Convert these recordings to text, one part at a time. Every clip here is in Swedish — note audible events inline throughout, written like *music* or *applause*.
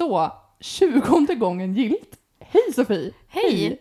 Så, tjugonde gången gilt. Hej Sofie! Hej!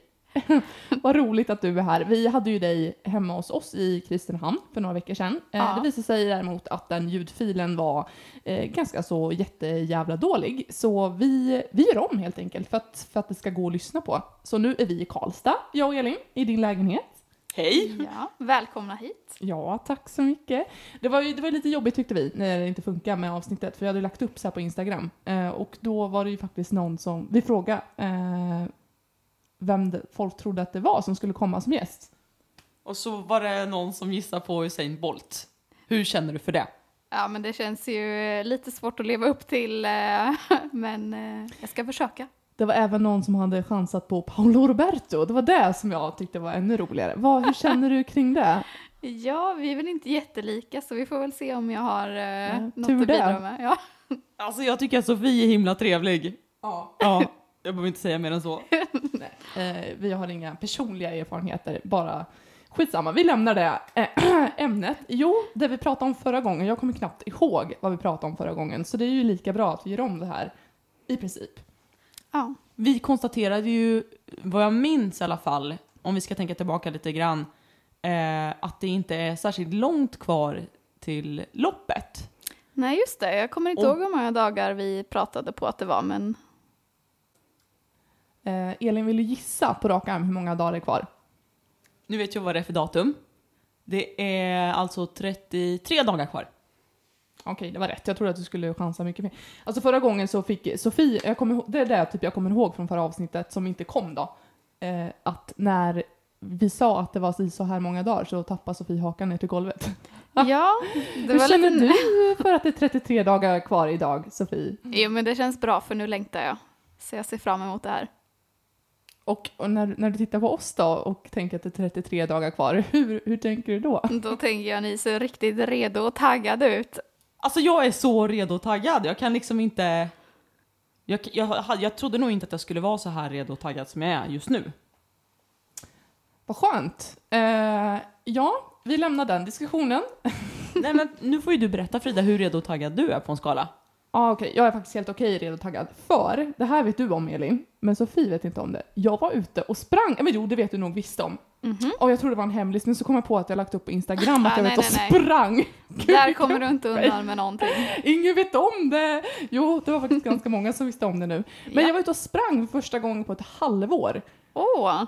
*laughs* Vad roligt att du är här. Vi hade ju dig hemma hos oss i Kristinehamn för några veckor sedan. Eh, Ja. Det visade sig däremot att den ljudfilen var eh, ganska så jättejävla dålig. Så vi, vi gör om helt enkelt för att, för att det ska gå att lyssna på. Så nu är vi i Karlstad, jag och Elin, i din lägenhet. Hej! Ja, välkomna hit. Ja, tack så mycket. Det var, ju, det var lite jobbigt tyckte vi när det inte funkar med avsnittet för jag hade lagt upp så här på Instagram eh, och då var det ju faktiskt någon som, vi frågade eh, vem det, folk trodde att det var som skulle komma som gäst. Och så var det någon som gissade på Usain Bolt. Hur känner du för det? Ja, men det känns ju lite svårt att leva upp till, eh, *laughs* men eh, jag ska försöka. Det var även någon som hade chansat på Paolo Roberto. Det var det som jag tyckte var ännu roligare. Vad, hur känner du kring det? *laughs* Ja, vi är väl inte jättelika, så vi får väl se om jag har eh, Ja, något att det. bidra med. Ja. *laughs* Alltså jag tycker att Sofie är himla trevlig. Ja. Ja, jag behöver inte säga mer än så. *laughs* Eh, vi har inga personliga erfarenheter, bara skitsamma. Vi lämnar det eh, *clears throat* ämnet. Jo, det vi pratade om förra gången, jag kommer knappt ihåg vad vi pratade om förra gången, så det är ju lika bra att vi gör om det här, i princip. Ja. Vi konstaterade ju, vad jag minns i alla fall, om vi ska tänka tillbaka lite grann, eh, att det inte är särskilt långt kvar till loppet. Nej, just det. Jag kommer inte Och- ihåg hur många dagar vi pratade på att det var, men Eh, Elin, vill du gissa på rak arm hur många dagar det är kvar? Nu vet jag vad det är för datum. Det är alltså 33 dagar kvar. Okej, det var rätt. Jag trodde att du skulle chansa mycket mer. Alltså förra gången så fick Sofie, jag kommer, det är det typ jag kommer ihåg från förra avsnittet som inte kom då. Eh, att när vi sa att det var si så här många dagar så tappade Sofie hakan ner till golvet. *laughs* ja, det Hur var känner lite... du för att det är 33 dagar kvar idag, Sofie? Jo, men det känns bra för nu längtar jag. Så jag ser fram emot det här. Och, och när, när du tittar på oss då och tänker att det är 33 dagar kvar, *laughs* hur, hur tänker du då? Då tänker jag ni ser riktigt redo och taggade ut. Alltså jag är så redo och taggad. Jag kan liksom inte... Jag, jag, jag trodde nog inte att jag skulle vara så här redo och taggad som jag är just nu. Vad skönt. Eh, ja, vi lämnar den diskussionen. *laughs* Nej men nu får ju du berätta Frida hur redo och taggad du är på en skala. Ja, okej. Jag är faktiskt helt okej redo och taggad. För, det här vet du om Elin, men Sofie vet inte om det. Jag var ute och sprang, men jo det vet du nog visst om. Mhm. Och jag trodde det var en hemlis, men så kom jag på att jag lagt upp på Instagram att *laughs* Ah, jag nej, vet och nej, sprang. Där kommer du inte undan med någonting. *laughs* Ingen vet om det! Jo, det var faktiskt ganska många som visste om det nu. Men Ja. jag var ute och sprang för första gången på ett halvår. Åh,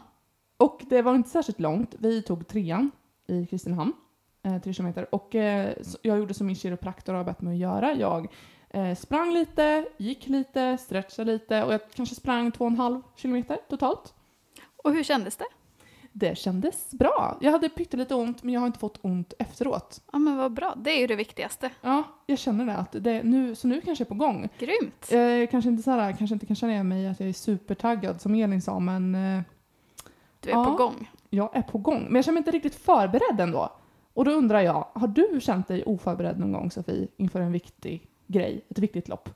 Och det var inte särskilt långt. Vi tog trean i Kristinehamn, eh, tre kilometer. Och eh, jag gjorde som min kiropraktor har bett mig att göra. Jag eh, sprang lite, gick lite, stretchade lite och jag kanske sprang två och en halv kilometer totalt. och hur kändes det? Det kändes bra. Jag hade pyttelite ont, men jag har inte fått ont efteråt. Ja, men vad bra. Det är ju det viktigaste. Ja, jag känner det. Att det nu, så nu kanske jag är på gång. Grymt. Eh, kanske inte så här, kanske inte kan känna igen mig att jag är supertaggad som Elin sa, men eh, Du är Ja. på gång. jag är på gång. Men jag känner mig inte riktigt förberedd ändå. Och då undrar jag, har du känt dig oförberedd någon gång Sofie inför en viktig grej, ett viktigt lopp?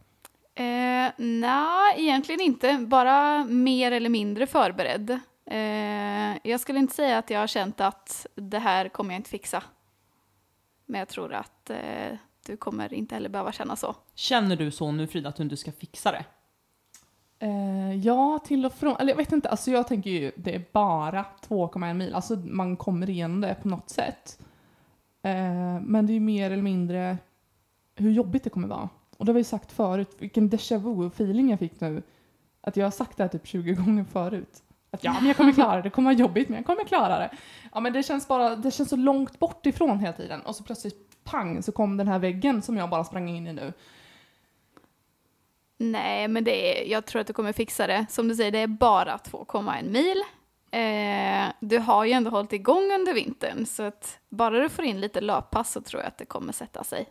Eh, Nej, egentligen inte. Bara mer eller mindre förberedd. Eh, jag skulle inte säga att jag har känt att det här kommer jag inte fixa. Men jag tror att eh, du kommer inte heller behöva känna så. Känner du så nu Frida att du inte ska fixa det? Eh, ja, till och från. Eller jag vet inte, alltså jag tänker ju det är bara 2,1 mil. Alltså man kommer igenom det på något sätt. Eh, men det är ju mer eller mindre hur jobbigt det kommer vara. Och det har vi ju sagt förut, vilken déjà vu-feeling jag fick nu. Att jag har sagt det här typ 20 gånger förut. Att ja, men jag kommer klara det, det kommer vara jobbigt, men jag kommer klara det. Ja, men det känns bara, det känns så långt bort ifrån hela tiden. Och så plötsligt, pang, så kom den här väggen som jag bara sprang in i nu. Nej, men det är, jag tror att du kommer fixa det. Som du säger, det är bara 2,1 mil. Eh, du har ju ändå hållit igång under vintern, så att bara du får in lite löppass så tror jag att det kommer sätta sig.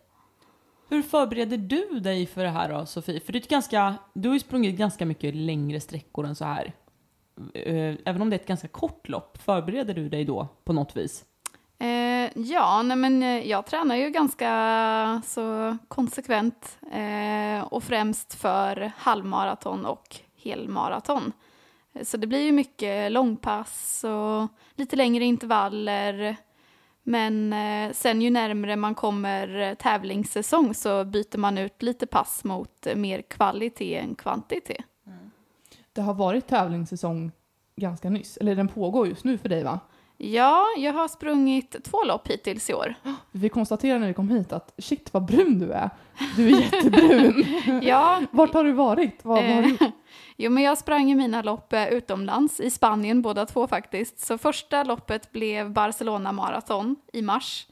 Hur förbereder du dig för det här då Sofie? För det är ganska, du har ju sprungit ganska mycket längre sträckor än så här. Eh, även om det är ett ganska kort lopp, förbereder du dig då på något vis? Eh, ja, nej men eh, jag tränar ju ganska så konsekvent eh, och främst för halvmaraton och helmaraton. Eh, så det blir ju mycket långpass och lite längre intervaller. Men eh, sen ju närmre man kommer tävlingssäsong så byter man ut lite pass mot mer kvalitet än kvantitet. Det har varit tävlingssäsong ganska nyss, eller den pågår just nu för dig va? Ja, jag har sprungit två lopp hittills i år. *gasps* Vi konstaterade när vi kom hit att shit vad brun du är. Du är jättebrun. *laughs* Ja, *laughs* Vart har du varit? Vad har du? Eh, *laughs* jo, men jag sprang ju mina lopp eh, utomlands, i Spanien båda två faktiskt. Så första loppet blev Barcelona Marathon i mars.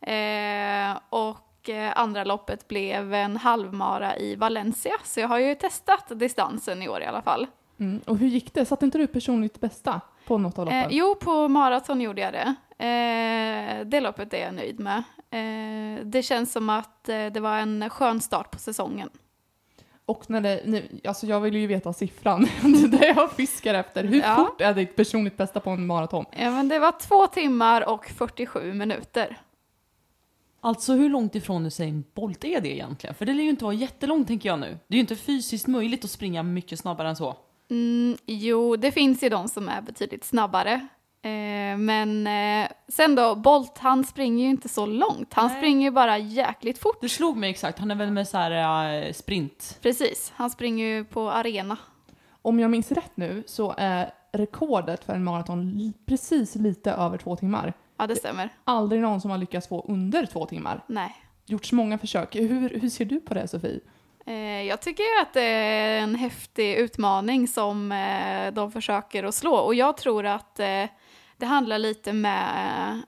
Eh, och eh, andra loppet blev en halvmara i Valencia. Så jag har ju testat distansen i år i alla fall. Mm. Och hur gick det? Satte inte du personligt bästa på något av loppen? Eh, jo, på maraton gjorde jag det. Eh, det loppet är jag nöjd med. Eh, det känns som att eh, det var en skön start på säsongen. Och när det, ni, alltså jag vill ju veta siffran, *laughs* det är jag fiskar efter. Hur Ja. fort är ditt personligt bästa på en maraton? Ja, men det var två timmar och 47 minuter. Alltså hur långt ifrån Usain Bolt är det egentligen? För det lär ju inte vara jättelångt tänker jag nu. Det är ju inte fysiskt möjligt att springa mycket snabbare än så. Mm, jo, det finns ju de som är betydligt snabbare. Eh, men eh, sen då, Bolt, han springer ju inte så långt. Han Nej. springer ju bara jäkligt fort. Det slog mig exakt, han är väl med så här äh, sprint. Precis, han springer ju på arena. Om jag minns rätt nu så är rekordet för en maraton li- precis lite över två timmar. Ja, det stämmer. Aldrig någon som har lyckats få under två timmar. Nej. Gjorts många försök. Hur, hur ser du på det Sofie? Eh, jag tycker att det är en häftig utmaning som eh, de försöker att slå. Och jag tror att eh, det handlar lite med,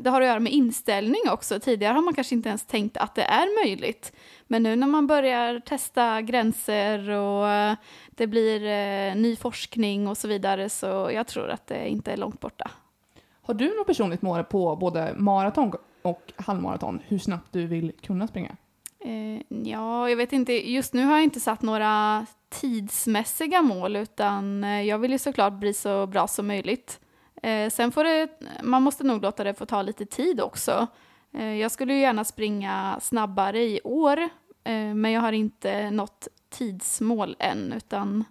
det har att göra med inställning också. Tidigare har man kanske inte ens tänkt att det är möjligt. Men nu när man börjar testa gränser och det blir ny forskning och så vidare så jag tror att det inte är långt borta. Har du något personligt mål på både maraton och halvmaraton? Hur snabbt du vill kunna springa? Eh, ja, jag vet inte. Just nu har jag inte satt några tidsmässiga mål utan eh, jag vill ju såklart bli så bra som möjligt. Eh, sen får det, man måste nog låta det få ta lite tid också. Eh, jag skulle ju gärna springa snabbare i år eh, men jag har inte nått tidsmål än utan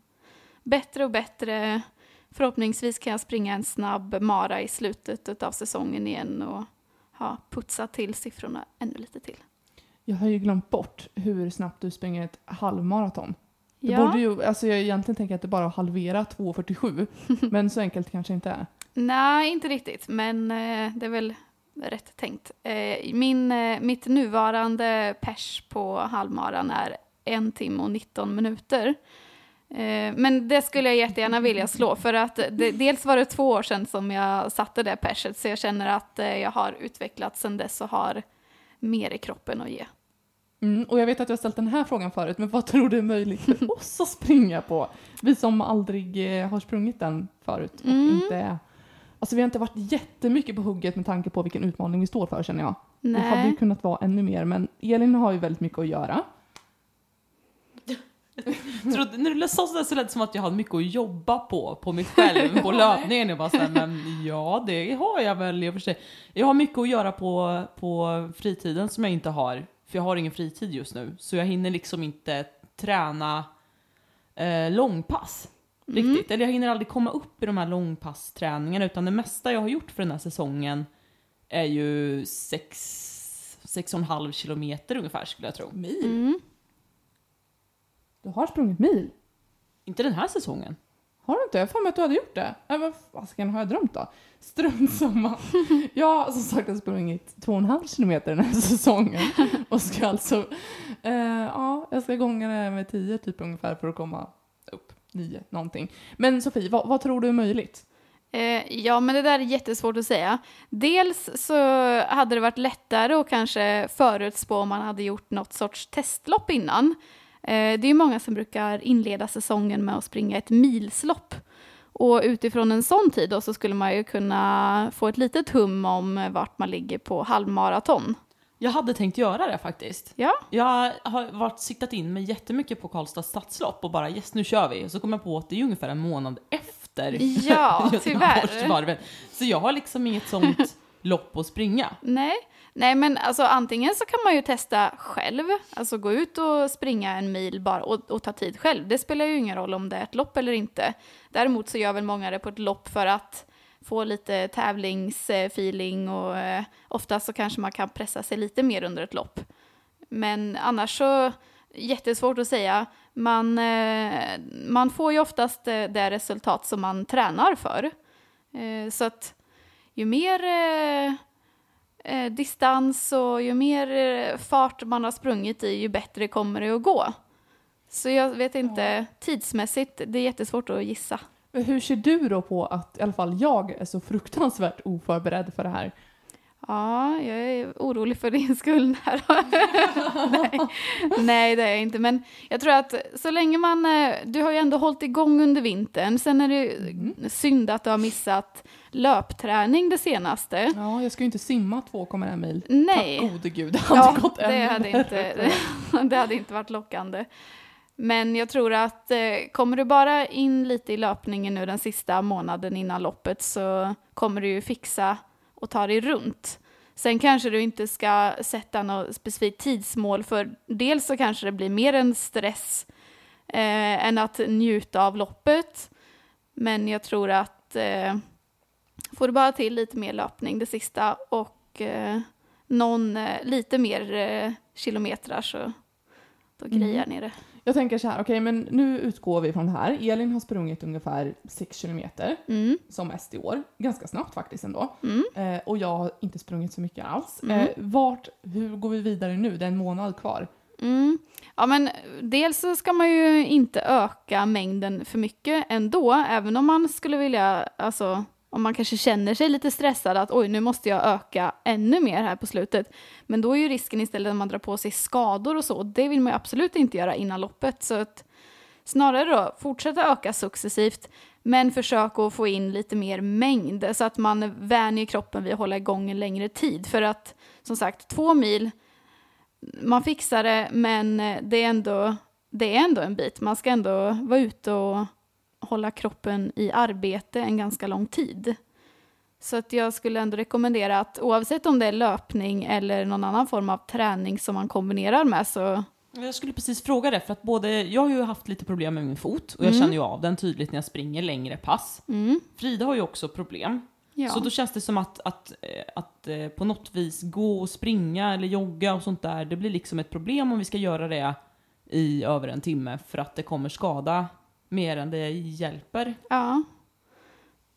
bättre och bättre. Förhoppningsvis kan jag springa en snabb mara i slutet av säsongen igen och ha putsat till siffrorna ännu lite till. Jag har ju glömt bort hur snabbt du springer ett halvmaraton. Det Ja. borde ju, alltså jag egentligen tänker att det bara är att halvera 2.47, *laughs* men så enkelt kanske inte är. Nej, inte riktigt, men eh, det är väl rätt tänkt. Eh, min, eh, mitt nuvarande pers på halvmaran är en timme och 19 minuter. Eh, men det skulle jag jättegärna vilja slå, för att det, dels var det två år sedan som jag satte det perset, så jag känner att eh, jag har utvecklats sedan dess och har mer i kroppen att ge. Mm, och jag vet att jag har ställt den här frågan förut, men vad tror du är möjligt för *laughs* oss att springa på? Vi som aldrig eh, har sprungit den förut och Mm. inte. Alltså vi har inte varit jättemycket på hugget med tanke på vilken utmaning vi står för känner jag. Det hade ju Nej, kunnat vara ännu mer, men Elin har ju väldigt mycket att göra. *laughs* Trodde, när du sa sådär så lät det som att jag hade mycket att jobba på, på mig själv, på *laughs* löpningen. Jag bara såhär, men ja det har jag väl i och för sig. Jag har mycket att göra på, på fritiden som jag inte har, för jag har ingen fritid just nu. Så jag hinner liksom inte träna eh, långpass riktigt. Eller jag hinner aldrig komma upp i de här långpassträningarna, utan det mesta jag har gjort för den här säsongen är ju sex, sex och en halv kilometer ungefär skulle jag tro. Mil? mm. Du har sprungit mil? Inte den här säsongen. Har du inte? Jag har för mig att du hade gjort det. Äh, vad fasiken har jag drömt då? Strunt samma. *laughs* Jag har som sagt har sprungit två och en halv kilometer den här säsongen. Och ska alltså, eh, ja, jag ska gånga det med tio typ ungefär för att komma upp. Nio, någonting. Men Sofie, vad, vad tror du är möjligt? Eh, ja, men det där är jättesvårt att säga. Dels så hade det varit lättare att kanske förutspå om man hade gjort något sorts testlopp innan. Eh, det är många som brukar inleda säsongen med att springa ett milslopp. Och utifrån en sån tid då så skulle man ju kunna få ett litet hum om vart man ligger på halvmaraton. Jag hade tänkt göra det faktiskt. Ja, Jag har varit siktat in mig jättemycket på Karlstads stadslopp och bara yes nu kör vi. Och så kom jag på att det är ungefär en månad efter Ja, *laughs* Göteborgsvarvet. Så jag har liksom inget sånt *laughs* lopp att springa. nej. Nej, men alltså antingen så kan man ju testa själv, alltså gå ut och springa en mil bara och, och ta tid själv. Det spelar ju ingen roll om det är ett lopp eller inte. Däremot så gör väl många det på ett lopp för att få lite tävlingsfeeling och eh, oftast så kanske man kan pressa sig lite mer under ett lopp. Men annars så, jättesvårt att säga. Man, eh, man får ju oftast eh, det resultat som man tränar för. Eh, så att ju mer eh, eh, distans och ju mer eh, fart man har sprungit i, ju bättre kommer det att gå. Så jag vet inte, tidsmässigt, det är jättesvårt att gissa. Hur ser du då på att i alla fall jag är så fruktansvärt oförberedd för det här? Ja, jag är orolig för din skull här. Nej. *laughs* Nej, det är jag inte. Men jag tror att så länge man... eh, Du har ju ändå hållit igång under vintern. Sen är det Mm. synd att du har missat löpträning det senaste. Ja, jag ska ju inte simma 2,1 mil. Nej. Tack gode gud, det hade Ja, gått det hade, inte, *laughs* det hade inte varit lockande. Men jag tror att eh, kommer du bara in lite i löpningen nu den sista månaden innan loppet så kommer du ju fixa och ta dig runt. Sen kanske du inte ska sätta något specifikt tidsmål för dels så kanske det blir mer en stress eh, än att njuta av loppet. Men jag tror att eh, får du bara till lite mer löpning det sista och eh, någon eh, lite mer eh, kilometrar så då Mm. grejar ni det. Jag tänker så här, okej men nu utgår vi från det här. Elin har sprungit ungefär 6 kilometer Mm, som mest i år. Ganska snabbt faktiskt ändå. mm. Eh, och jag har inte sprungit så mycket alls. Mm. Eh, vart, hur går vi vidare nu? Det är en månad kvar. Mm. Ja, men dels så ska man ju inte öka mängden för mycket ändå, även om man skulle vilja, alltså om man kanske känner sig lite stressad att oj, nu måste jag öka ännu mer här på slutet. Men då är ju risken istället att man drar på sig skador och så, det vill man ju absolut inte göra innan loppet. Så att snarare då, fortsätta öka successivt, men försök att få in lite mer mängd så att man vänjer kroppen vid att hålla igång en längre tid. För att som sagt, två mil man fixar det, men det är, ändå, det är ändå en bit. Man ska ändå vara ute och hålla kroppen i arbete en ganska lång tid. Så att jag skulle ändå rekommendera att oavsett om det är löpning eller någon annan form av träning som man kombinerar med så Jag skulle precis fråga det, för att både, jag har ju haft lite problem med min fot och jag Mm. känner ju av den tydligt när jag springer längre pass. mm, Frida har ju också problem. ja. Så då känns det som att, att, eh, att eh, på något vis gå och springa eller jogga och sånt där, det blir liksom ett problem om vi ska göra det i över en timme för att det kommer skada mer än det hjälper. Ja.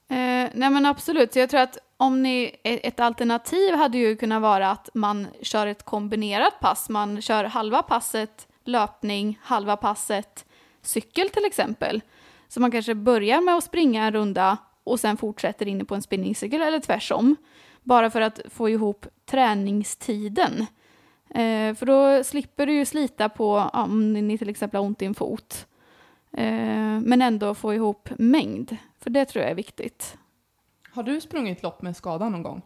Eh, nej men absolut, så jag tror att om ni, e, ett alternativ hade ju kunnat vara att man kör ett kombinerat pass. Man kör halva passet löpning, halva passet cykel till exempel. Så man kanske börjar med att springa en runda och sen fortsätter inne på en spinningcykel eller tvärsom. Bara för att få ihop träningstiden. Eh, för då slipper du ju slita på, ja, om ni till exempel har ont i en fot. Eh, men ändå få ihop mängd, för det tror jag är viktigt. Har du sprungit lopp med skada någon gång?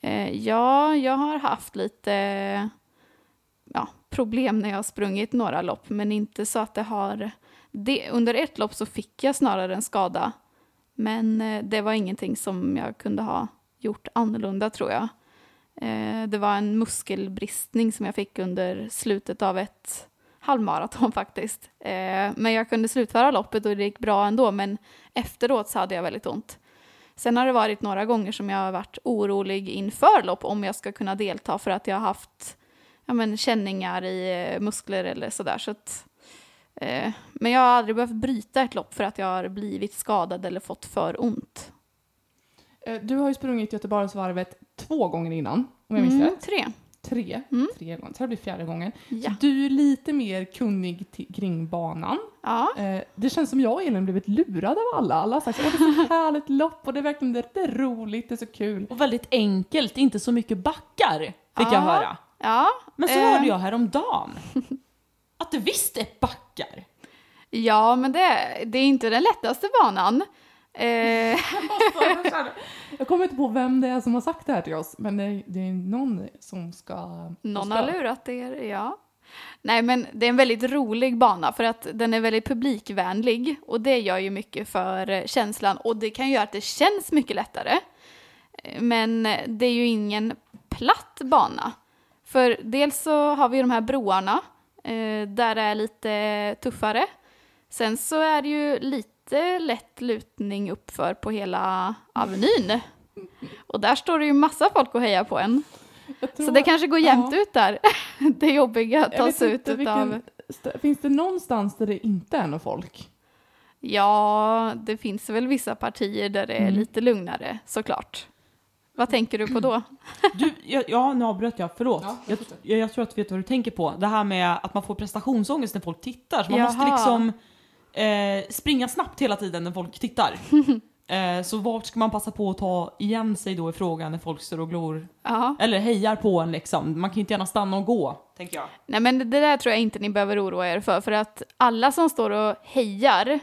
Eh, ja, jag har haft lite ja, problem när jag har sprungit några lopp, men inte så att det har... Det, under ett lopp så fick jag snarare en skada, men eh, det var ingenting som jag kunde ha gjort annorlunda tror jag. Eh, det var en muskelbristning som jag fick under slutet av ett halvmaraton *laughs* faktiskt. Eh, men jag kunde slutföra loppet och det gick bra ändå, men efteråt så hade jag väldigt ont. Sen har det varit några gånger som jag har varit orolig inför lopp om jag ska kunna delta för att jag har haft ja, men, känningar i eh, muskler eller sådär. Så att, eh, men jag har aldrig behövt bryta ett lopp för att jag har blivit skadad eller fått för ont. Eh, Du har ju sprungit Göteborgsvarvet två gånger innan, om jag minns Mm, rätt. tre. Tre. Mm. Tre gånger. Så det blir fjärde gången. Ja. Så du är lite mer kunnig kring banan. ja. Eh, det känns som jag och Elin blivit lurade av alla. Alla har sagt att det är så *laughs* härligt lopp och det är verkligen det är roligt, det är så kul. Och väldigt enkelt, inte så mycket backar, fick jag Ja. höra. Ja, Men så eh, hörde jag häromdagen *laughs* att det visst är backar. ja men det, det är inte den lättaste banan. Eh, *laughs* Jag kommer inte på vem det är som har sagt det här till oss, men det är, det är någon som ska... Någon ska. har lurat er, ja. Nej, men det är en väldigt rolig bana för att den är väldigt publikvänlig och det gör ju mycket för eh, känslan och det kan ju göra att det känns mycket lättare. Eh, Men det är ju ingen platt bana. För dels så har vi de här broarna eh, där det är lite tuffare. Sen så är det ju lite lite lätt lutning uppför på hela Avenyn. Och där står det ju massa folk och hejar på en. Så det kanske går jämnt ja. ut där. *laughs* Det jobbiga tas ut utav... vilken, Finns det någonstans där det inte är någon folk? Ja, det finns väl vissa partier där det är Mm. lite lugnare, såklart. Vad tänker du på då? *clears throat* Du, ja, ja, nu avbröt jag, förlåt. Ja, jag, jag, jag tror att du vet vad du tänker på. Det här med att man får prestationsångest när folk tittar. Så man måste Jaha. liksom eh, springa snabbt hela tiden när folk tittar. *laughs* eh, så vart ska man passa på att ta igen sig då i frågan när folk står och glor? Ja. Eller hejar på en liksom. Man kan ju inte gärna stanna och gå, tänker jag. Nej, men det där tror jag inte ni behöver oroa er för, för att alla som står och hejar,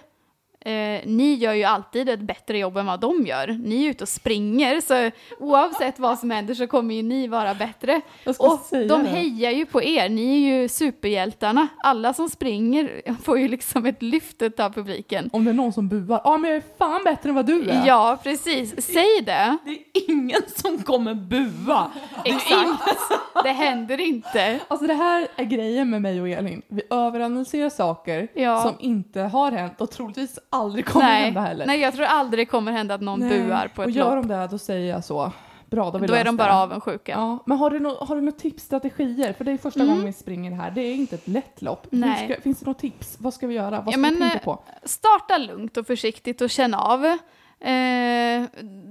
eh, ni gör ju alltid ett bättre jobb än vad de gör. Ni är ute och springer, så oavsett vad som händer så kommer ju ni vara bättre. Och de det. hejar ju på er, ni är ju superhjältarna. Alla som springer får ju liksom ett lyft av publiken. Om det är någon som buar, ja men jag är fan bättre än vad du är. Ja, precis. Säg det. Det är ingen som kommer bua. Exakt. Det händer inte. Alltså det här är grejen med mig och Elin. Vi överanalyserar saker Ja. som inte har hänt och troligtvis aldrig kommer Nej. hända heller. Nej, jag tror aldrig det kommer hända att någon Nej. buar på Och ett gör lopp. de det, då säger jag så. Bra, då, Då är de bara avundsjuka. Ja, men har du, no- har du några tips, strategier? För det är första Mm. gången vi springer här. Det är inte ett lätt lopp. Ska, finns det några tips? Vad ska vi göra? Vad Ja, ska men, vi tänka eh, på? Starta lugnt och försiktigt och känn av. Eh,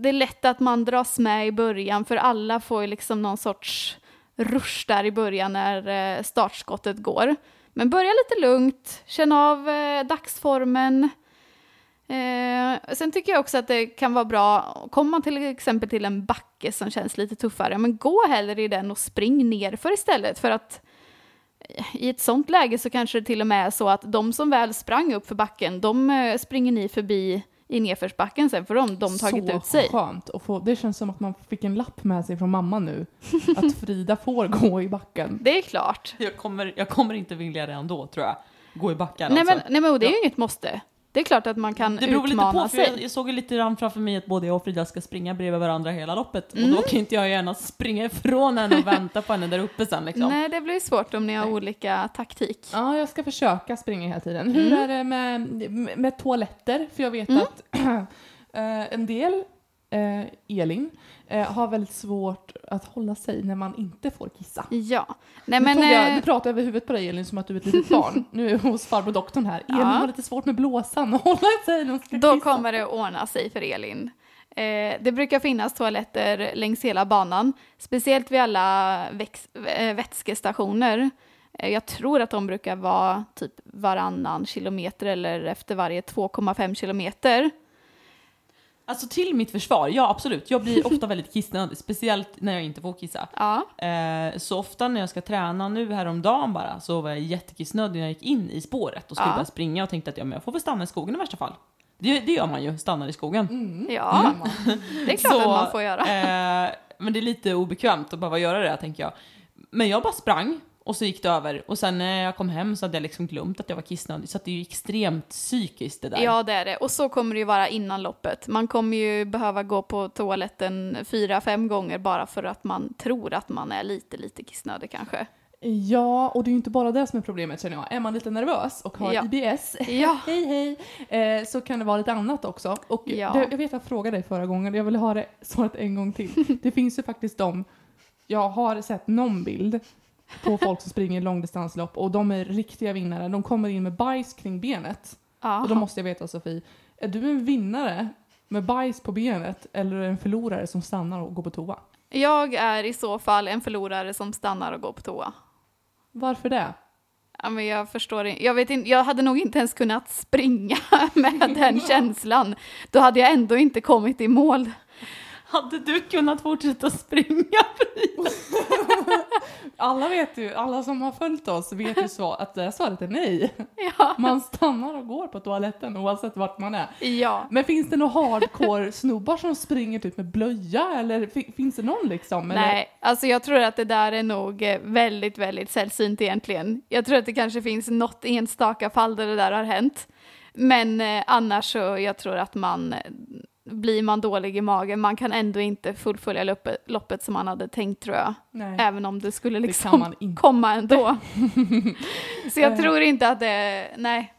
det är lätt att man dras med i början för alla får ju liksom någon sorts rush där i början när eh, startskottet går. Men börja lite lugnt, känn av eh, dagsformen. Eh, sen tycker jag också att det kan vara bra, kommer man till exempel till en backe som känns lite tuffare, men gå hellre i den och spring nerför istället för att i ett sånt läge så kanske det till och med är så att de som väl sprang upp för backen, de eh, springer ni förbi i nedförsbacken sen för de, de tagit så ut sig. skönt att få. Det känns som att man fick en lapp med sig från mamma nu. att *laughs* Frida får gå i backen. Det är klart. Jag kommer, jag kommer inte vilja det ändå, tror jag. Gå i backar Nej alltså. men, nej men och det är ju inget måste. Det är klart att man kan Det beror väl lite utmana på, för jag, sig. jag såg ju lite grann framför mig att både jag och Frida ska springa bredvid varandra hela loppet. Mm. Och då kan inte jag gärna springa ifrån henne och vänta på henne där uppe sen liksom. Nej, det blir svårt om ni har olika taktik. Ja, jag ska försöka springa hela tiden. Hur Mm. är det med, med, med toaletter? För jag vet Mm. att *clears throat* eh, en del, eh, Elin, eh, har väldigt svårt att hålla sig när man inte får kissa. Ja. Nej nu, men... tog jag, eh, du pratar över huvudet på dig Elin som att du är ett litet barn. *laughs* Nu är jag hos farbror doktorn här. Elin Ja. har lite svårt med blåsan och hålla sig när hon ska Då kissa. kommer det ordna sig för Elin. Eh, det brukar finnas toaletter längs hela banan, speciellt vid alla eh, vätskestationer. Eh, jag tror att de brukar vara typ varannan kilometer eller efter varje 2,5 kilometer. Alltså till mitt försvar, ja absolut. Jag blir ofta *laughs* väldigt kissnödig, speciellt när jag inte får kissa. Ja, Eh, så ofta när jag ska träna nu häromdagen bara så var jag jättekissnödig när jag gick in i spåret och skulle Ja. börja springa och tänkte att ja, men jag får väl stanna i skogen i värsta fall. Det, det gör man ju, stannar i skogen. Mm. ja det är klart Så, att man får göra. Eh, men det är lite obekvämt att behöva göra det tänker jag. Men jag bara sprang och så gick det över och sen när jag kom hem så hade jag liksom glömt att jag var kissnödig så det är ju extremt psykiskt det där. Ja, det är det. Och så kommer det ju vara innan loppet. Man kommer ju behöva gå på toaletten fyra, fem gånger bara för att man tror att man är lite, lite kissnödig kanske. Ja, och det är ju inte bara det som är problemet känner jag. Är man lite nervös och har Ja. IBS, *laughs* Ja. hej hej, eh, så kan det vara lite annat också. Och Ja. det, jag vet att jag frågade dig förra gången, jag vill ha det svaret en gång till. *laughs* Det finns ju faktiskt de, jag har sett någon bild på folk som springer långdistanslopp och de är riktiga vinnare. De kommer in med bajs kring benet. Ja. Och då måste jag veta Sofie, är du en vinnare med bajs på benet eller är du en förlorare som stannar och går på toa? Jag är i så fall en förlorare som stannar och går på toa. Varför det? Ja, men jag förstår inte. Jag, vet inte. jag hade nog inte ens kunnat springa *laughs* med den *laughs* känslan. Då hade jag ändå inte kommit i mål. Hade du kunnat fortsätta springa? *laughs* Alla vet ju, alla som har följt oss vet ju så att det svaret är nej. Ja. Man stannar och går på toaletten oavsett vart man är. ja. Men finns det några hardcore snubbar som springer typ med blöja eller fi- finns det någon liksom? Eller? Nej, alltså jag tror att det där är nog eh, väldigt, väldigt sällsynt egentligen. Jag tror att det kanske finns något enstaka fall där det där har hänt. Men eh, annars så jag tror att man, blir man dålig i magen. Man kan ändå inte fullfölja loppet, loppet som man hade tänkt tror jag. Nej. Även om det skulle liksom det komma ändå. *laughs* Så jag tror inte att det, nej.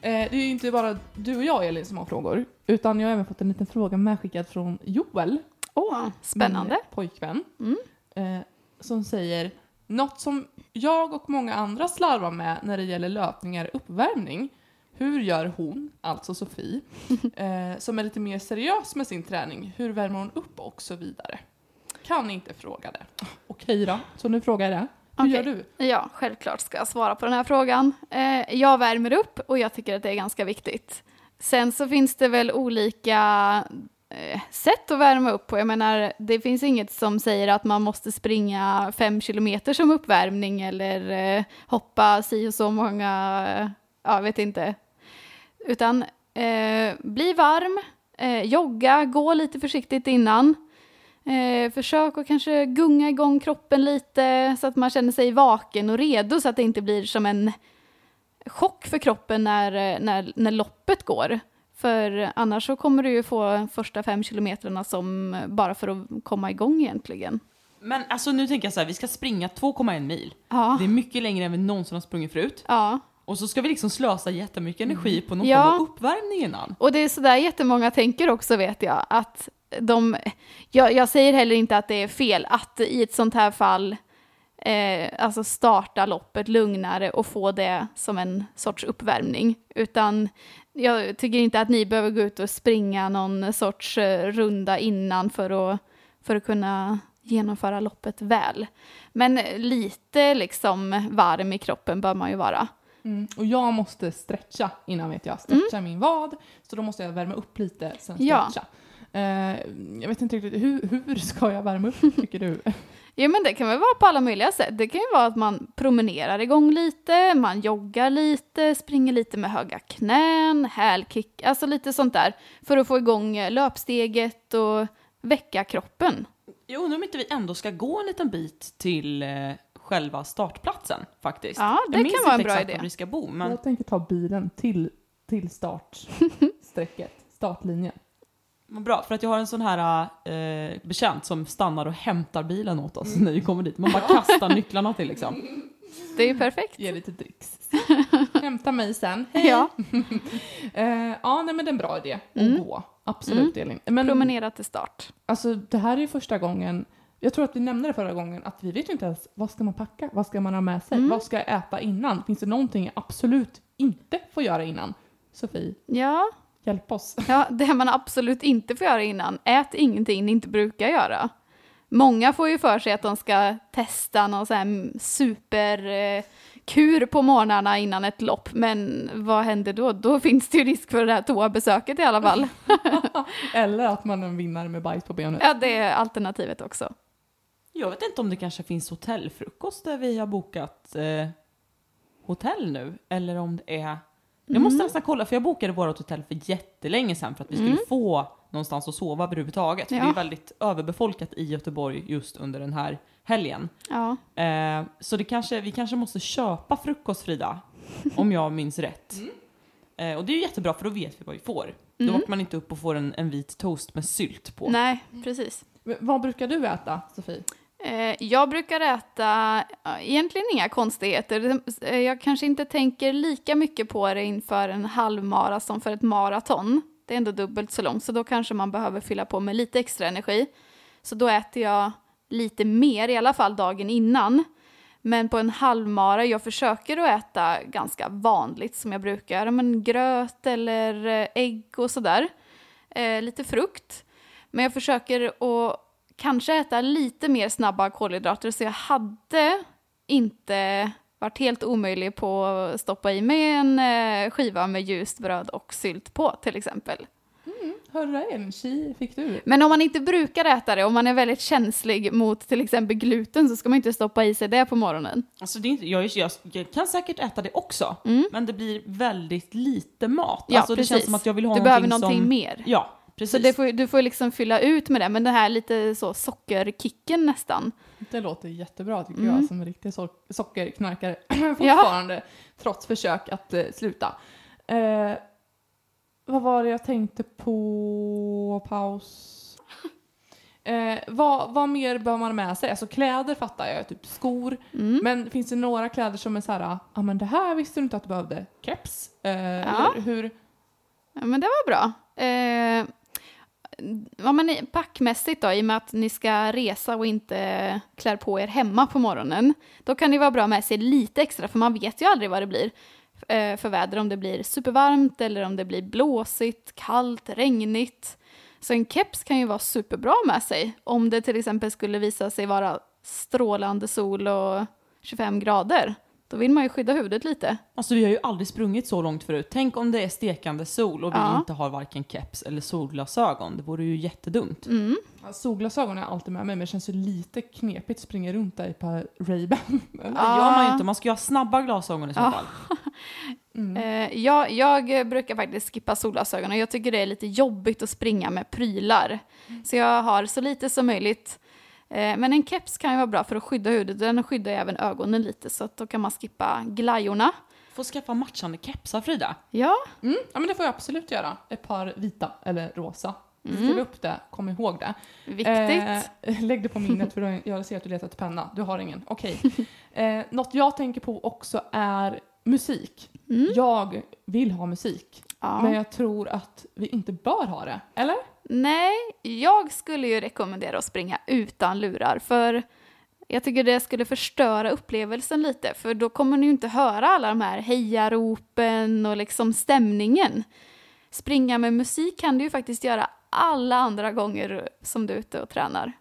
Eh, det är ju inte bara du och jag Elin som har frågor, utan jag har även fått en liten fråga medskickad från Joel. Åh, oh, spännande. Min pojkvän. Mm. Eh, som säger, något som jag och många andra slarvar med när det gäller löpningar är uppvärmning. Hur gör hon, alltså Sofie, *laughs* eh, som är lite mer seriös med sin träning, hur värmer hon upp och så vidare? Kan inte fråga det. Okej då, så nu frågar jag det. Hur Okej. gör du? Ja, självklart ska jag svara på den här frågan. Eh, jag värmer upp och jag tycker att det är ganska viktigt. Sen så finns det väl olika Eh, sätt att värma upp på. Jag menar, det finns inget som säger att man måste springa fem kilometer som uppvärmning eller eh, hoppa si och så många, eh, jag vet inte. Utan eh, bli varm, eh, jogga, gå lite försiktigt innan. Eh, försök att kanske gunga igång kroppen lite så att man känner sig vaken och redo så att det inte blir som en chock för kroppen när, eh, när, när loppet går. För annars så kommer du ju få första fem kilometrarna som bara för att komma igång egentligen. Men alltså nu tänker jag så här, vi ska springa 2,1 mil. Ja, Det är mycket längre än vi någonsin har sprungit förut. ja. Och så ska vi liksom slösa jättemycket energi på någon Ja. form av uppvärmning innan. Och det är sådär jättemånga tänker också vet jag. Att de, jag, jag säger heller inte att det är fel att i ett sånt här fall eh, alltså starta loppet lugnare och få det som en sorts uppvärmning. Utan jag tycker inte att ni behöver gå ut och springa någon sorts eh, runda innan för att, för att kunna genomföra loppet väl. Men lite liksom varm i kroppen bör man ju vara. Mm. Och jag måste stretcha innan vet jag. Stretcha min vad. Så då måste jag värma upp lite, sen Mm. Ja. Eh, jag vet inte riktigt, hur, hur ska jag värma upp tycker du? *laughs* *laughs* Ja men det kan väl vara på alla möjliga sätt. Det kan ju vara att man promenerar igång lite, man joggar lite, springer lite med höga knän, hälkick, alltså lite sånt där. För att få igång eh, löpsteget och väcka kroppen. Jag undrar om inte vi ändå ska gå en liten bit till eh, själva startplatsen faktiskt. Ja, det jag minns kan vara en inte bra exakt idé. var vi ska bo, men Jag tänker ta bilen till, till startsträcket, startlinjen. Vad bra. För att jag har en sån här eh, bekänt som stannar och hämtar bilen åt oss när vi kommer dit. Man bara *laughs* kastar nycklarna till liksom. Det är ju perfekt. Ge lite dricks. *laughs* Hämta mig sen. Hej! Ja, *laughs* Eh, ja, nej men det är en bra idé att Mm. gå. Absolut Elin. Men promenera till start. alltså det här är ju första gången, jag tror att vi nämnde det förra gången, att vi vet ju inte ens vad ska man packa, vad ska man ha med sig, Mm. vad ska jag äta innan? Finns det någonting jag absolut inte får göra innan? Sofie, Ja, hjälp oss. *laughs* ja, det man absolut inte får göra innan, ät ingenting ni inte brukar göra. Många får ju för sig att de ska testa någon sån här superkur på morgnarna innan ett lopp, men vad händer då? Då finns det ju risk för det här toabesöket i alla fall. *laughs* Eller att man är en vinnare med bajs på benet. Ja, det är alternativet också. Jag vet inte om det kanske finns hotellfrukost där vi har bokat eh, hotell nu. Eller om det är... Jag måste nästan kolla, för jag bokade vårt hotell för jättelänge sedan för att vi skulle Mm. få någonstans att sova överhuvudtaget. För Ja. det är väldigt överbefolkat i Göteborg just under den här helgen. Ja, Eh, så det kanske, vi kanske måste köpa frukost Frida, *laughs* om jag minns rätt. Eh, och det är ju jättebra för då vet vi vad vi får. Då Mm. vaknar man inte upp och får en, en vit toast med sylt på. nej, precis. Men Vad brukar du äta, Sofie? Eh, jag brukar äta egentligen inga konstigheter. Eh, jag kanske inte tänker lika mycket på det inför en halvmara som för ett maraton. Det är ändå dubbelt så långt, så då kanske man behöver fylla på med lite extra energi. Så då äter jag lite mer, i alla fall dagen innan. Men på en halvmara, jag försöker att äta ganska vanligt som jag brukar. Men gröt eller eh, ägg och sådär. Eh, lite frukt. Men jag försöker att kanske äta lite mer snabba kolhydrater så jag hade inte varit helt omöjlig på att stoppa i mig en eh, skiva med ljust bröd och sylt på till exempel. Hörru en chi fick du. Men om man inte brukar äta det, om man är väldigt känslig mot till exempel gluten så ska man inte stoppa i sig det på morgonen. Alltså det är inte, jag, jag, jag kan säkert äta det också, men det blir väldigt lite mat. Mm. Ja, alltså det precis. känns som att jag vill ha du behöver någonting någonting som... mer. Ja, precis. Så får, du får liksom fylla ut med det, men den här lite så sockerkicken nästan. Det låter jättebra tycker Mm. jag som en riktig so- sockerknarkare *clears throat* fortfarande, trots försök att eh, sluta. Eh, vad var det jag tänkte på paus? *laughs* Eh, vad, vad mer bör man ha med sig? Alltså kläder fattar jag, typ skor. Mm. Men finns det några kläder som är så här, ja ah, men det här visste du inte att du behövde? Keps? Eh, Eller hur? Ja, men det var bra. Eh, ja, men packmässigt då, i och med att ni ska resa och inte klär på er hemma på morgonen, då kan det vara bra med sig lite extra, för man vet ju aldrig vad det blir eh, för väder, om det blir supervarmt eller om det blir blåsigt, kallt, regnigt. Så en keps kan ju vara superbra med sig, om det till exempel skulle visa sig vara strålande sol och 25 grader. Då vill man ju skydda huvudet lite. Alltså vi har ju aldrig sprungit så långt förut. Tänk om det är stekande sol och vi Ja. inte har varken keps eller solglasögon. Det vore ju jättedumt. Mm. Ja, Solglasögon är alltid med mig men det känns ju lite knepigt att springa runt där i par Ray-Ban. *laughs* Det gör man ju inte. Man ska ju ha snabba glasögon i så Ja. fall. *laughs* Mm. Eh, jag, jag brukar faktiskt skippa solglasögonen. Jag tycker det är lite jobbigt att springa med prylar. Så jag har så lite som möjligt. Eh, men en keps kan ju vara bra för att skydda huvudet. Den skyddar ju även ögonen lite så att då kan man skippa glajjorna. Får skaffa matchande kepsar Frida. Ja, Mm. Ja men det får jag absolut göra. Ett par vita eller rosa. Mm. Skriv upp det, kom ihåg det. viktigt. Eh, lägg det på minnet för jag ser att du letar efter penna. Du har ingen. Okej. *laughs* Eh, något jag tänker på också är musik. Mm. Jag vill ha musik. Ja. Men jag tror att vi inte bör ha det. Eller? Nej, jag skulle ju rekommendera att springa utan lurar. För jag tycker det skulle förstöra upplevelsen lite. För då kommer ni ju inte höra alla de här hejaropen och liksom stämningen. Springa med musik kan du ju faktiskt göra alla andra gånger som du är ute och tränar.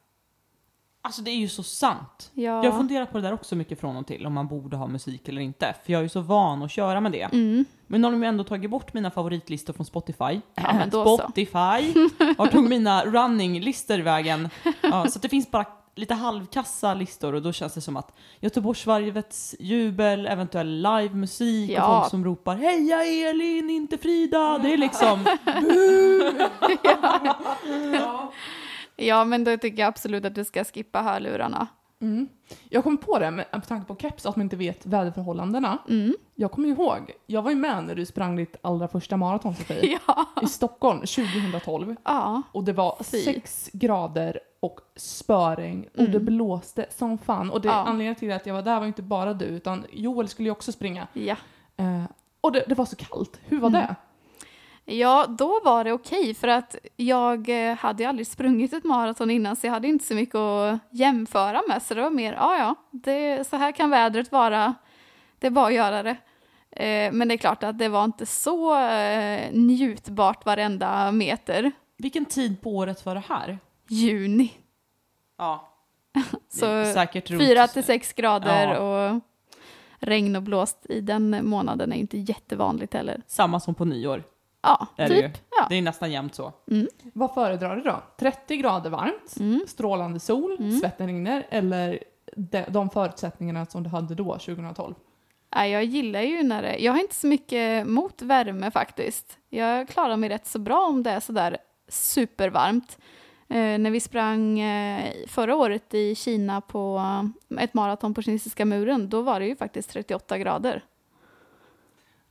Alltså det är ju så sant. Ja. Jag funderar på det där också mycket från och till, om man borde ha musik eller inte. För jag är ju så van att köra med det. Mm. Men nu har de ju ändå tagit bort mina favoritlistor från Spotify. Ja. Spotify har tagit mina running-listor vägen. Ja, så det finns bara lite halvkassa listor och då känns det som att Göteborgsvarvets jubel, eventuell livemusik Ja. och folk som ropar Heja Elin, inte Frida! Det är liksom, *laughs* Ja, men då tycker jag absolut att du ska skippa hörlurarna. Mm. Jag kom på det med, med tanke på keps, att man inte vet väderförhållandena. Mm. Jag kommer ihåg, jag var ju med när du sprang ditt allra första maraton Sofie, *laughs* Ja. i Stockholm 2012. ja. Och det var Fy. sex grader och spöregn och Mm. det blåste som fan. Och det, Ja. anledningen till att jag var där var inte bara du, utan Joel skulle ju också springa. Ja. Eh, och det, det var så kallt. Hur var Mm. det? Ja, då var det okej för att jag eh, hade ju aldrig sprungit ett maraton innan så jag hade inte så mycket att jämföra med. Så det var mer, ja ja, det, så här kan vädret vara. Det är bara att göra det. Eh, men det är klart att det var inte så eh, njutbart varenda meter. vilken tid på året var det här? Juni. Ja. *laughs* Så säkert runt- Fyra till sex grader Ja. och regn och blåst i den månaden är inte jättevanligt heller. Samma som på nyår. Ja, Är det ju. typ. Ja. Det är nästan jämnt så. Vad föredrar du då? 30 grader varmt, Mm. strålande sol, Mm. svetten rinner eller de, de förutsättningarna som du hade då, 2012? Ja, jag gillar ju när det... Jag har inte så mycket mot värme faktiskt. Jag klarar mig rätt så bra om det är sådär supervarmt. Eh, när vi sprang eh, förra året i Kina på eh, ett maraton på kinesiska muren, då var det ju faktiskt 38 grader.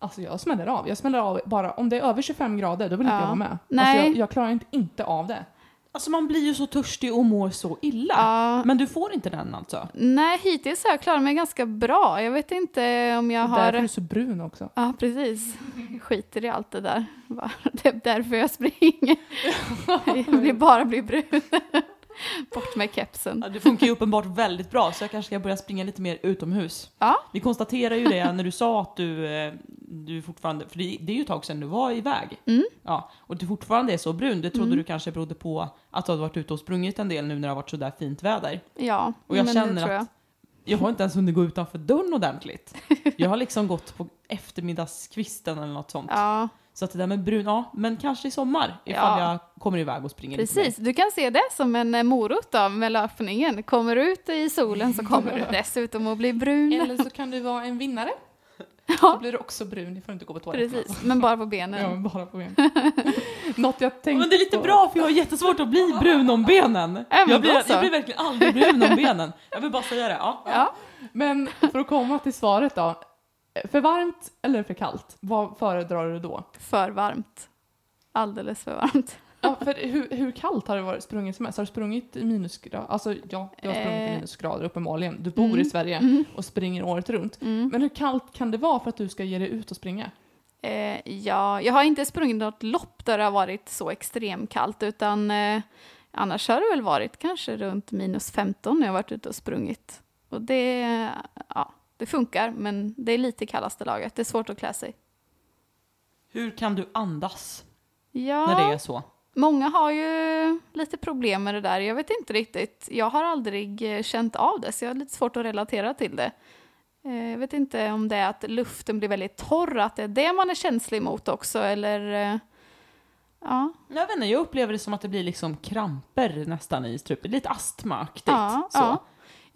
Alltså jag smäller av. Jag smäller av bara om det är över 25 grader, då vill inte Ja. jag vara med. Nej. Alltså jag, jag klarar inte, inte av det. Alltså man blir ju så törstig och mår så illa. Ja, Men du får inte den alltså? nej, hittills har jag klarat mig ganska bra. Jag vet inte om jag Därför är har... du så brun också. Ja, precis. Jag skiter i allt det där. *laughs* Det är därför jag springer. *laughs* Jag vill bara bli brun. *laughs* Bort med kepsen. Ja, det funkar ju uppenbart väldigt bra så jag kanske ska börja springa lite mer utomhus. Ja. Vi konstaterar ju det när du sa att du, eh, du fortfarande, för det, det är ju ett tag sedan du var iväg. Mm. Ja, och du fortfarande är så brun. Det trodde Mm. du kanske berodde på att du hade varit ute och sprungit en del nu när det har varit sådär fint väder. Ja, Och jag men det känner tror jag. att jag har inte ens hunnit gå utanför dörren ordentligt. Jag har liksom gått på eftermiddagskvisten eller något sånt. *laughs* Ja, Så att det där med brun, ja, men kanske i sommar ifall Ja. jag kommer iväg och springer lite mer. precis. Du kan se det som en eh, morot då med löpningen. Kommer du ut i solen så kommer du *laughs* dessutom att bli brun. Eller så kan du vara en vinnare. *laughs* Då Ja, blir du också brun, det får du inte gå på toaletten. precis. Men bara på Ja, benen. men bara på ben. *laughs* Något jag tänkte Men det är lite på. bra för jag har jättesvårt att bli brun om benen. men Jag då blir, jag blir verkligen aldrig brun om benen. Jag vill bara säga det. Ja. Ja. Men för att komma till svaret då. För varmt eller för kallt? Vad föredrar du då? För varmt. Alldeles för varmt. Ja, för hur, hur kallt har det varit sprungit som helst? Har du sprungit i minusgrader? Alltså ja, du har sprungit i Eh. minusgrader uppenbarligen. Du bor Mm. i Sverige Mm. och springer året runt. Mm. Men hur kallt kan det vara för att du ska ge dig ut och springa? Eh, ja, jag har inte sprungit något lopp där det har varit så extremt kallt utan eh, annars har det väl varit kanske runt minus 15 när jag har varit ute och sprungit. Och det, ja, det funkar men det är lite kallaste laget. Det är svårt att klä sig. Hur kan du andas Ja, när det är så? många har ju lite problem med det där. Jag vet inte riktigt. Jag har aldrig eh, känt av det så jag har lite svårt att relatera till det. Eh, Jag vet inte om det är att luften blir väldigt torr, att det är det man är känslig mot också eller eh, ja. Jag vet inte, jag upplever det som att det blir liksom kramper nästan i strupen. Lite astmaaktigt. Ja, så. ja.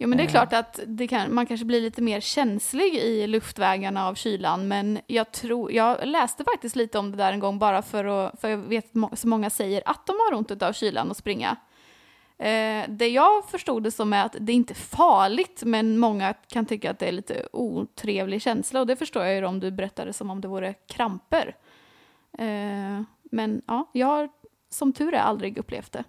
Jo, men det är Eh. klart att kan, man kanske blir lite mer känslig i luftvägarna av kylan, men jag tror, jag läste faktiskt lite om det där en gång bara för att, för jag vet att så många säger att de har ont av kylan och springa. Eh, det jag förstod det som är att det inte är farligt, men många kan tycka att det är lite otrevlig känsla och det förstår jag ju om du berättar det som om det vore kramper. Eh, men ja, jag har som tur är aldrig upplevt det.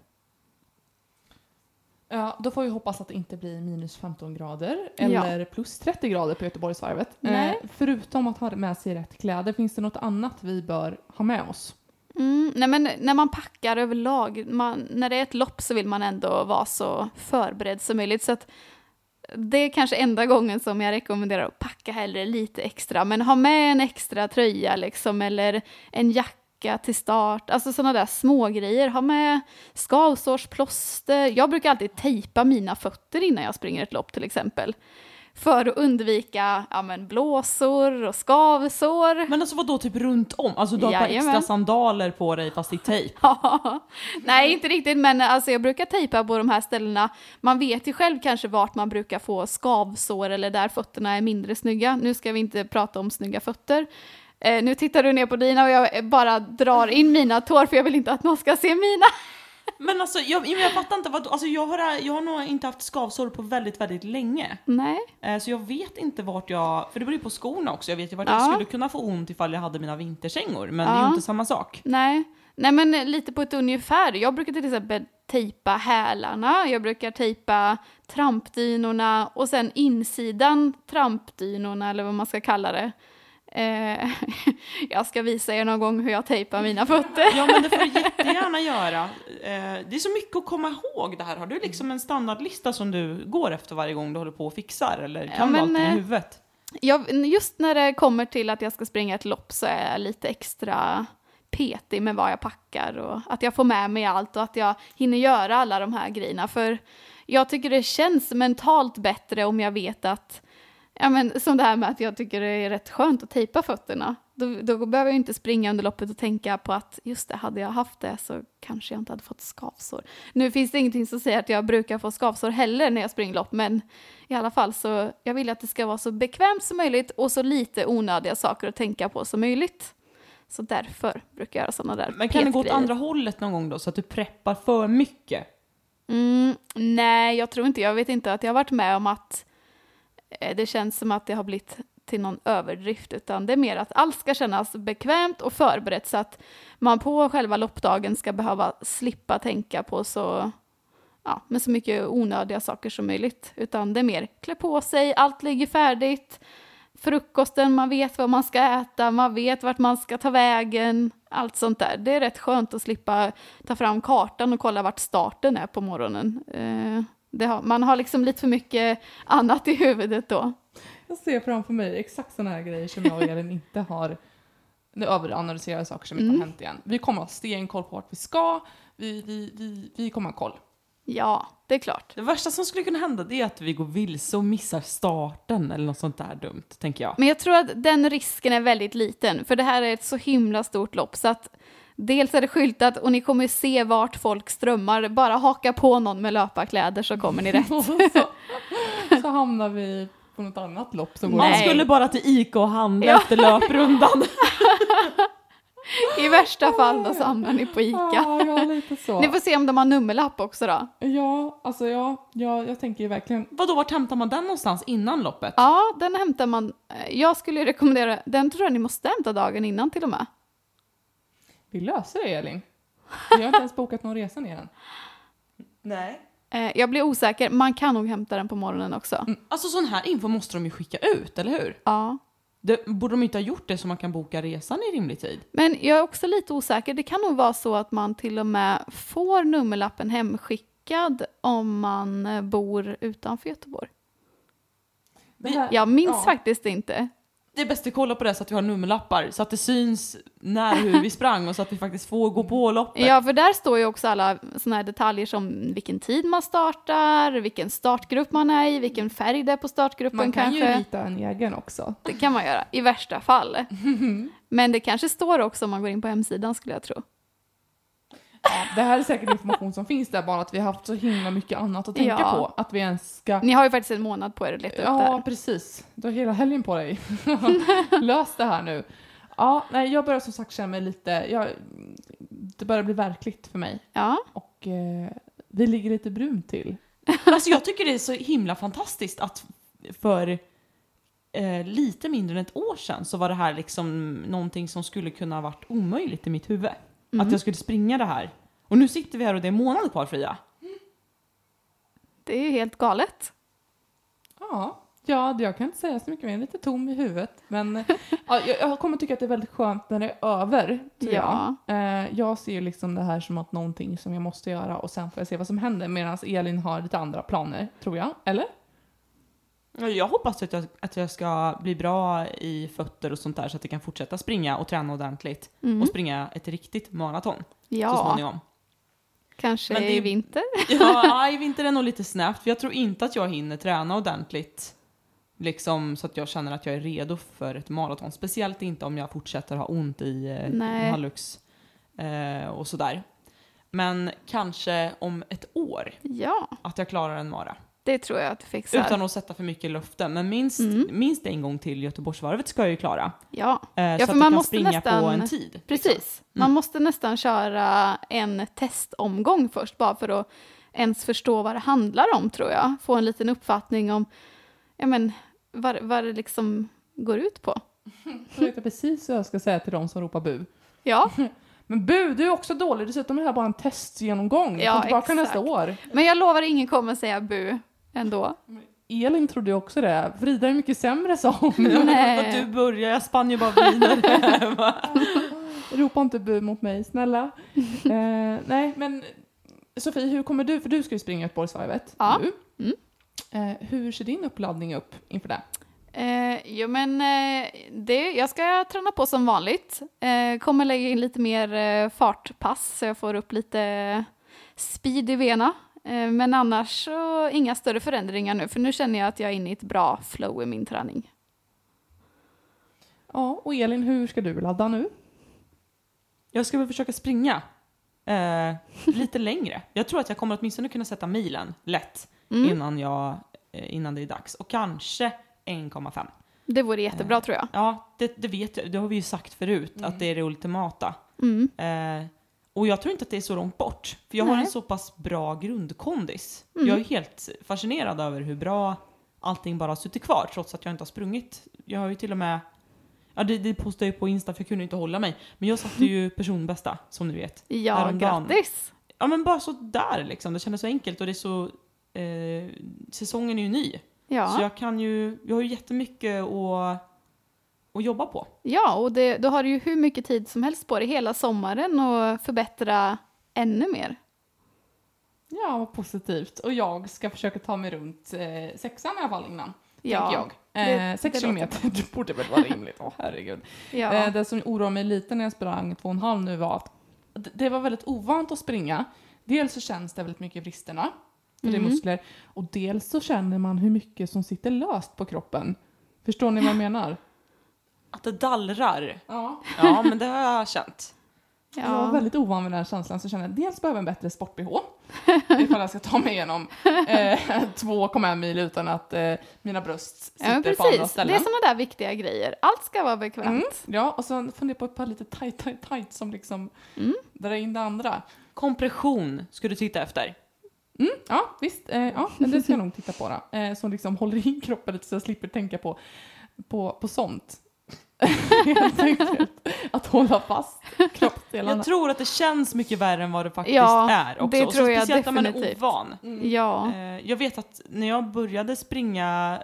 Ja, då får vi hoppas att det inte blir minus 15 grader Ja. eller plus 30 grader på Göteborgsvarvet. Nej. Eh, förutom att ha med sig rätt kläder, finns det något annat vi bör ha med oss? Mm, nej men när man packar överlag, man, när det är ett lopp så vill man ändå vara så förberedd som möjligt. Så det är kanske enda gången som jag rekommenderar att packa hellre lite extra. Men ha med en extra tröja liksom, eller en jacka till start. Alltså sådana där små grejer. Ha med skavsårsplåster. Jag brukar alltid tejpa mina fötter innan jag springer ett lopp till exempel. För att undvika ja, men, blåsor och skavsår. Men alltså vadå, typ runt om? Alltså du har Jajamän. extra sandaler på dig fast i tejp? *laughs* Ja, nej inte riktigt men alltså jag brukar tejpa på de här ställena. Man vet ju själv kanske vart man brukar få skavsår eller där fötterna är mindre snygga. Nu ska vi inte prata om snygga fötter. Eh, nu tittar du ner på dina och jag bara drar in mina tår för jag vill inte att någon ska se mina. Men alltså jag, jag fattar inte, vad, alltså jag har, jag har nog inte haft skavsår på väldigt, väldigt länge. Nej. Eh, Så jag vet inte vart jag, för det beror ju på skorna också, jag vet ju vart Ja. jag skulle kunna få ont ifall jag hade mina vinterkängor, men det är Ja. ju inte samma sak. Nej. Nej men lite på ett ungefär. Jag brukar till exempel tejpa hälarna, jag brukar tejpa trampdynorna och sen insidan trampdynorna eller vad man ska kalla det. Eh, *laughs* jag ska visa er någon gång hur jag tejpar mina fötter. Ja men det får du *laughs* jättegärna göra. Eh, Det är så mycket att komma ihåg det här. Har du liksom en standardlista som du går efter varje gång du håller på och fixar? Eller Ja, kan du men, allting i eh, huvudet? Jag, just när det kommer till att jag ska springa ett lopp så är jag lite extra petig med vad jag packar och att jag får med mig allt och att jag hinner göra alla de här grejerna. För jag tycker det känns mentalt bättre om jag vet att, ja men som det här med att jag tycker det är rätt skönt att tejpa fötterna. Då, då behöver jag inte springa under loppet och tänka på att just det, hade jag haft det så kanske jag inte hade fått skavsår. Nu finns det ingenting som säger att jag brukar få skavsår heller när jag springer lopp, men i alla fall så jag vill att det ska vara så bekvämt som möjligt och så lite onödiga saker att tänka på som möjligt. Så därför brukar jag göra sådana där Men kan det gå åt andra hållet någon gång då, så att du preppar för mycket? Mm, nej, jag tror inte. Jag vet inte att jag har varit med om att Eh, det känns som att det har blivit till någon överdrift, utan det är mer att allt ska kännas bekvämt och förberett så att man på själva loppdagen ska behöva slippa tänka på så, ja, med så mycket onödiga saker som möjligt. Utan det är mer klä på sig, allt ligger färdigt, frukosten, man vet vad man ska äta, man vet vart man ska ta vägen, allt sånt där. Det är rätt skönt att slippa ta fram kartan och kolla vart starten är på morgonen. Eh, har, man har liksom lite för mycket annat i huvudet då. Jag ser framför mig exakt sådana här grejer som jag och Elin inte har nu överanalyserar jag saker som inte Mm. har hänt igen. Vi kommer ha stenkoll på vart vi ska, vi, vi, vi, vi kommer ha koll. Ja, det är klart. Det värsta som skulle kunna hända det är att vi går vilse och missar starten eller något sånt där dumt, tänker jag. Men jag tror att den risken är väldigt liten, för det här är ett så himla stort lopp så att dels är det skyltat och ni kommer se vart folk strömmar. Bara haka på någon med löparkläder så kommer ni rätt. *laughs* Så, så hamnar vi på något annat lopp som Man Nej. skulle bara till ICA och handla Ja. efter löprundan. *laughs* I värsta fall då så hamnar ni på ICA. Ja, ja, lite så. Ni får se om de har nummerlapp också då. Ja, alltså ja, ja, jag tänker ju verkligen Vadå, vart hämtar man den någonstans innan loppet? Ja, den hämtar man. eh, Jag skulle ju rekommendera, den tror jag ni måste hämta dagen innan till och med. Vi löser det Elin. Jag har inte ens bokat någon resa ner än. Nej. Eh, jag blir osäker, man kan nog hämta den på morgonen också. Alltså sån här info måste de ju skicka ut, eller hur? Ja. Det, borde de inte ha gjort det så man kan boka resan i rimlig tid? Men jag är också lite osäker. Det kan nog vara så att man till och med får nummerlappen hemskickad om man eh, bor utanför Göteborg. Här- Jag minns ja. faktiskt inte. Det är bäst att kolla på det så att vi har nummerlappar, så att det syns när hur vi sprang och så att vi faktiskt får gå på loppet. Ja, för där står ju också alla såna här detaljer som vilken tid man startar, vilken startgrupp man är i, vilken färg det är på startgruppen Man kan kanske. ju rita en egen också. Det kan man göra, i värsta fall. *laughs* Men det kanske står också om man går in på hemsidan skulle jag tro. Ja, det här är säkert information som finns där, bara att vi har haft så himla mycket annat att tänka Ja. på. Att vi ens ska... Ni har ju faktiskt en månad på er att leta upp det Ja, precis. Du har hela helgen på dig. *laughs* Lös det här nu. Ja, nej, jag börjar som sagt känna mig lite... Jag, det börjar bli verkligt för mig. Ja, Och eh, vi ligger lite brunt till. *laughs* Alltså jag tycker det är så himla fantastiskt att för eh, lite mindre än ett år sedan så var det här liksom någonting som skulle kunna ha varit omöjligt i mitt huvud. Mm. Att jag skulle springa det här. Och nu sitter vi här och det är månader kvar Fria. det är ju helt galet. Ja, ja, jag kan inte säga så mycket mer. Jag är lite tom i huvudet. Men *laughs* ja, jag, jag kommer tycka att det är väldigt skönt när det är över. Tror Ja. jag. Eh, jag ser ju liksom det här som att någonting som jag måste göra och sen får jag se vad som händer. Medan Elin har lite andra planer, tror jag. Eller? Ja, Jag hoppas att jag, att jag ska bli bra i fötter och sånt där så att jag kan fortsätta springa och träna ordentligt. Mm. Och springa ett riktigt maraton så Ja, småningom. kanske Men det- i vinter. *laughs* Ja, *laughs* i vinter är nog lite snabbt för jag tror inte att jag hinner träna ordentligt. Liksom så att jag känner att jag är redo för ett maraton. Speciellt inte om jag fortsätter ha ont i eh, Nej. hallux eh, och sådär. Men kanske om ett år Ja, att jag klarar en mara. Det tror jag att du fixar. Utan att sätta för mycket i luften. Men minst, Mm. minst en gång till Göteborgsvarvet ska jag ju klara. Ja, Eh, för så att man jag kan måste springa nästan- på en tid. liksom. precis. Man måste nästan köra en testomgång först bara för att ens förstå vad det handlar om tror jag. Få en liten uppfattning om ja, men, vad, vad det liksom går ut på. Jag vet precis vad jag ska säga till de som ropar bu. Ja, *laughs* Men bu, du är också dålig. Dessutom är det här bara en testgenomgång. Ja, Kom tillbaka nästa exakt. år. men jag lovar ingen kommer säga bu ändå. Elin trodde ju också det. Frida är mycket sämre sa *laughs* hon. Nej. För att du börjar, jag spann ju bara vidare. *laughs* Ropa inte bu mot mig, snälla. *laughs* eh, nej, men Sofie, hur kommer du? För du ska ju springa Göteborgsvarvet Ja. nu. Mm. Eh, hur ser din uppladdning upp inför det? Eh, jo men eh, det, jag ska träna på som vanligt. Eh, kommer lägga in lite mer eh, fartpass så jag får upp lite speed i vena. Eh, men annars så inga större förändringar nu för nu känner jag att jag är inne i ett bra flow i min träning. Ja, och Elin, hur ska du ladda nu? Jag ska väl försöka springa eh, lite *laughs* längre. Jag tror att jag kommer åtminstone kunna sätta milen lätt Mm. innan, jag, eh, innan det är dags. Och kanske 1,5. Det vore jättebra tror jag. Ja, det, det vet jag. Det har vi ju sagt förut, att det är det ultimata. Mm. Eh, och jag tror inte att det är så långt bort. För jag har Nej. en så pass bra grundkondis. Mm. Jag är helt fascinerad över hur bra allting bara har suttit kvar trots att jag inte har sprungit. Jag har ju till och med, ja det, det postade jag ju på Insta för jag kunde inte hålla mig. Men jag satte ju *laughs* personbästa som ni vet. Ja, Häromdagen. grattis! Ja men bara så där liksom. Det kändes så enkelt och det är så, eh, säsongen är ju ny. Ja, Så jag kan ju, jag har ju jättemycket att, att jobba på. ja och det, då har du ju hur mycket tid som helst på dig hela sommaren och förbättra ännu mer. Ja, vad positivt. Och jag ska försöka ta mig runt eh, sexan i alla fall innan. Ja, jag. det- Eh, sex det kilometer, *laughs* det borde väl vara rimligt. Åh herregud. ja. Eh, det som oroade mig lite när jag sprang två och en halv nu var att det var väldigt ovant att springa. Dels så känns det väldigt mycket i vristerna, för det är Mm. muskler. Och dels så känner man hur mycket som sitter löst på kroppen. Förstår ni vad jag menar? Att det dallrar. Ja. Ja men det har jag känt. Jag var ja. väldigt ovan vid den här känslan så jag kände att dels behöver jag en bättre sport-bh *laughs* ifall jag ska ta mig igenom eh, *laughs* 2,1 mil utan att eh, mina bröst sitter Ja, men på andra precis. Det ställen. är sådana där viktiga grejer. Allt ska vara bekvämt. Mm, ja, och så funderar jag på ett par lite tight, tight, tight som liksom Mm. drar in det andra. Kompression ska du titta efter. Mm, ja, visst. Eh, ja, men det ska jag nog titta på då. Eh, som liksom håller in kroppen lite så jag slipper tänka på, på, på sånt. *laughs* Helt enkelt. Att hålla fast kroppsdelarna. Jag tror att det känns mycket värre än vad det faktiskt Ja, är också. det Och tror jag speciellt när man är definitivt. ovan. Mm. Ja. Eh, Jag vet att när jag började springa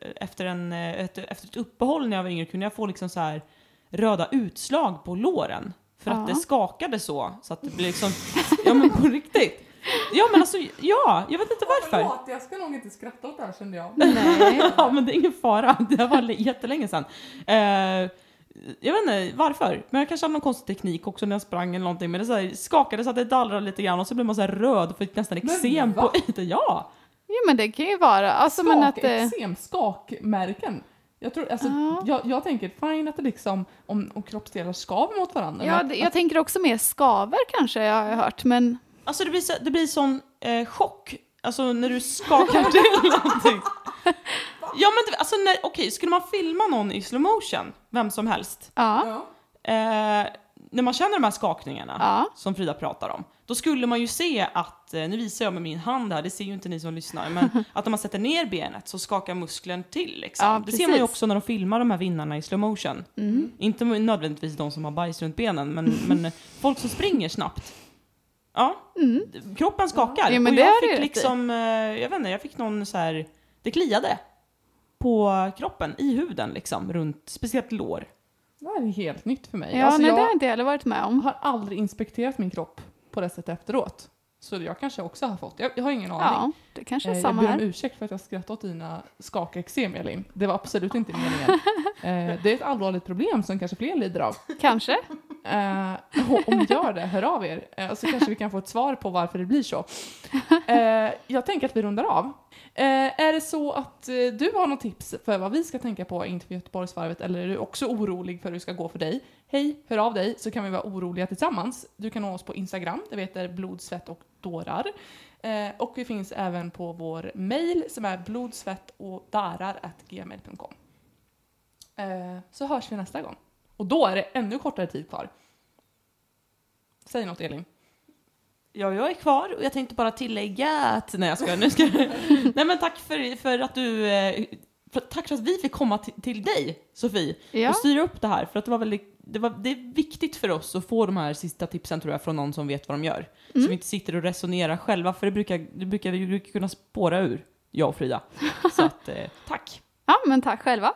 eh, efter, en, eh, ett, efter ett uppehåll när jag var yngre kunde jag få liksom så här röda utslag på låren. För Ja. att det skakade så, så att det blev liksom, *laughs* ja men på riktigt. Ja men alltså, ja, jag vet inte varför. Förlåt, jag ska nog inte skratta åt det här kände jag. *laughs* Nej. Ja men det är ingen fara, *laughs* det var jättelänge sedan. Eh, jag vet inte varför, men jag kanske hade någon konstig teknik också när jag sprang eller någonting. Men det så här skakade så att det dallrade lite grann och så blev man så här röd och fick nästan eksem på ytan. *laughs* Ja! Jo men det kan ju vara, alltså men att det... Skakeksem, skakmärken. Jag, tror, alltså, Ja. jag, jag tänker fine att det liksom, om, om kroppsdelar skaver mot varandra. Ja, men det, att- jag tänker också mer skaver kanske, jag har hört, men Alltså det blir, så, det blir sån eh, chock, alltså när du skakar till *laughs* någonting. Ja men det- alltså när, okej, skulle man filma någon i slow motion, vem som helst, ja. eh, när man känner de här skakningarna Ja. som Frida pratar om, då skulle man ju se att, eh, nu visar jag med min hand här, det ser ju inte ni som lyssnar, men *laughs* att om man sätter ner benet så skakar muskeln till liksom. Ja, det ser man ju precis. också när de filmar de här vinnarna i slow motion. Mm. Inte nödvändigtvis de som har bajs runt benen, men, men *laughs* folk som springer snabbt. Ja, Mm. kroppen skakar. Ja, men och jag fick liksom, eh, jag vet inte, jag fick någon så här, det kliade på kroppen, i huden liksom, runt speciellt lår. Det här är helt nytt för mig. Ja, alltså, nej, jag det har jag inte heller varit med om. har aldrig inspekterat min kropp på det sättet efteråt. Så jag kanske också har fått, jag, jag har ingen aning. Ja, det kanske är Eh, jag samma ber om här. ursäkt för att jag skrattade åt dina skakaksem Elin. Det var absolut inte *laughs* meningen. Eh, det är ett allvarligt problem som kanske fler lider av. Kanske. Eh, om ni gör det, hör av er. Så kanske vi kan få ett svar på varför det blir så. *laughs* Jag tänker att vi rundar av. Är det så att du har något tips för vad vi ska tänka på inför Göteborgsvarvet eller är du också orolig för hur det ska gå för dig? Hej, hör av dig så kan vi vara oroliga tillsammans. Du kan nå oss på Instagram, det heter blod, svett och dårar. Eh, och vi finns även på vår mail som är blodsvett och darar@gmail.com. Eh, så hörs vi nästa gång. Och då är det ännu kortare tid kvar. Säg något Elin. Ja, jag är kvar och jag tänkte bara tillägga att, nej jag ska, nu ska *laughs* Nej men tack för, för att du, eh, för, tack för att vi fick komma till, till dig Sofie Ja. och styra upp det här för att det var väldigt, det, var, det är viktigt för oss att få de här sista tipsen tror jag från någon som vet vad de gör. Så Mm. vi inte sitter och resonerar själva för det brukar, det brukar vi brukar kunna spåra ur, jag och Frida. *laughs* Så att, eh, tack! ja, men tack själva.